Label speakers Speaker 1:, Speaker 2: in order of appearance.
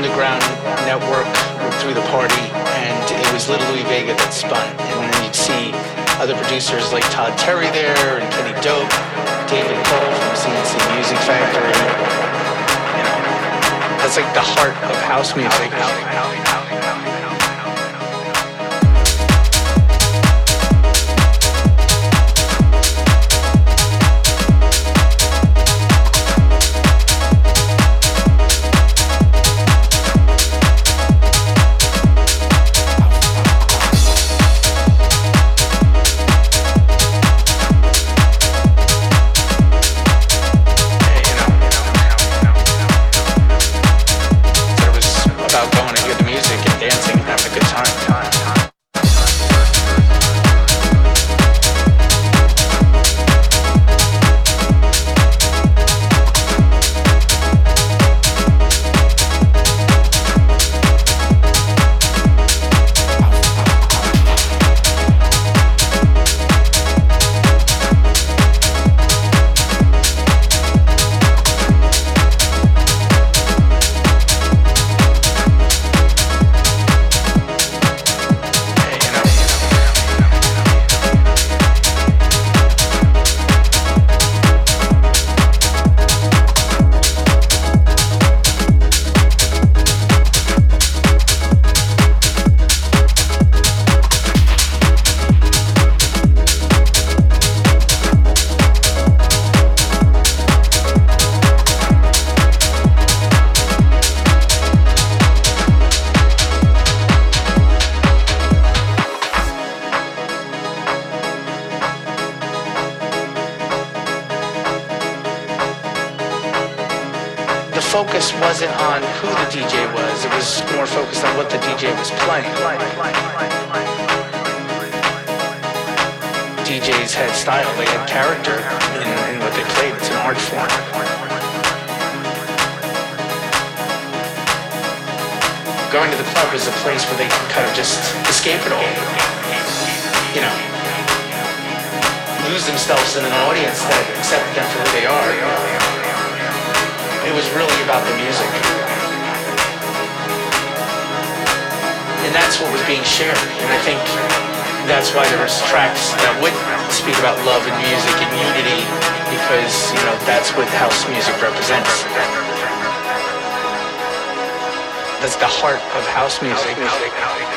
Speaker 1: underground network through the party, and it was Little Louie Vega that spun. And then you'd see other producers like Todd Terry there, and Kenny Dope, David Cole from C+C Music Factory. You know, that's like the heart of house music. club is a place where they can kind of just escape it all. You know, lose themselves in an audience that accepted them for who they are. It was really about the music. And that's what was being shared. And I think that's why there was tracks that would speak about love and music and unity because, you know, that's what house music represents. That's the heart of house music. House music.